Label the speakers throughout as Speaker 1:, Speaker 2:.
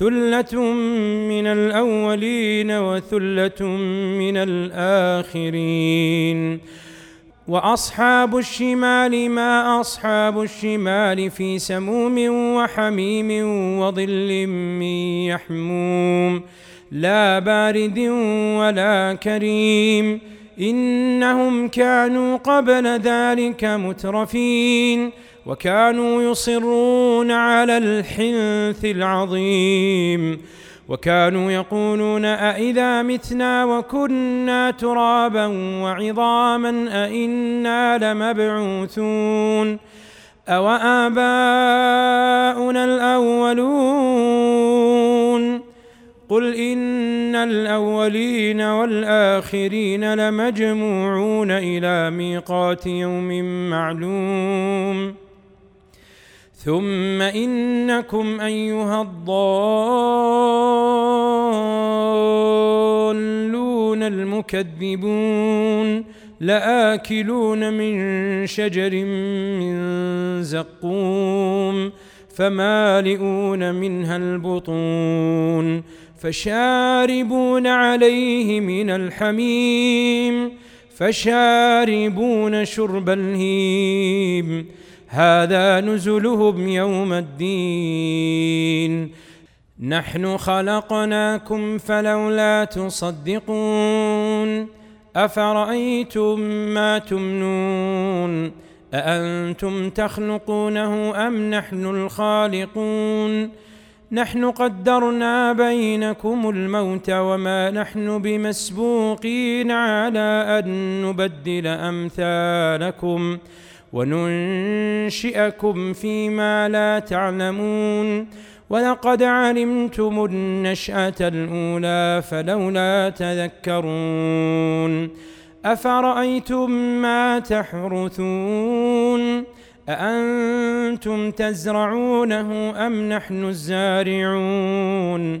Speaker 1: ثلة من الأولين وثلة من الآخرين وأصحاب الشمال ما أصحاب الشمال في سموم وحميم وظل من يحموم لا بارد ولا كريم إنهم كانوا قبل ذلك مترفين وكانوا يصرون على الحنث العظيم وكانوا يقولون أإذا متنا وكنا ترابا وعظاما أإنا لمبعوثون أو آباؤنا الأولون قل إن الأولين والآخرين لمجموعون إلى ميقات يوم معلوم ثم إنكم أيها الضالون المكذبون لآكلون من شجر من زقوم فمالئون منها البطون فشاربون عليه من الحميم فشاربون شرب الهيم هذا نزلهم يوم الدين. نحن خلقناكم فلولا تصدقون. أفرأيتم ما تمنون؟ أأنتم تخلقونه أم نحن الخالقون؟ نحن قدرنا بينكم الموت وما نحن بمسبوقين على أن نبدل أمثالكم. وننشئكم فيما لا تعلمون. ولقد علمتم النشأة الأولى فلولا تذكرون. أفرأيتم ما تحرثون؟ أأنتم تزرعونه أم نحن الزارعون؟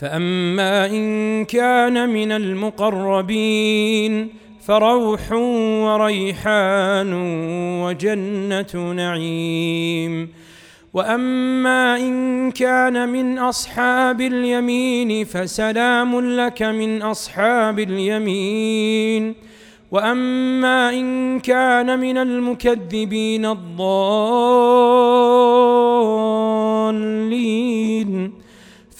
Speaker 1: فأما إن كان من المقربين فروح وريحان وجنة نعيم. وأما إن كان من أصحاب اليمين فسلام لك من أصحاب اليمين. وأما إن كان من المكذبين الضالين.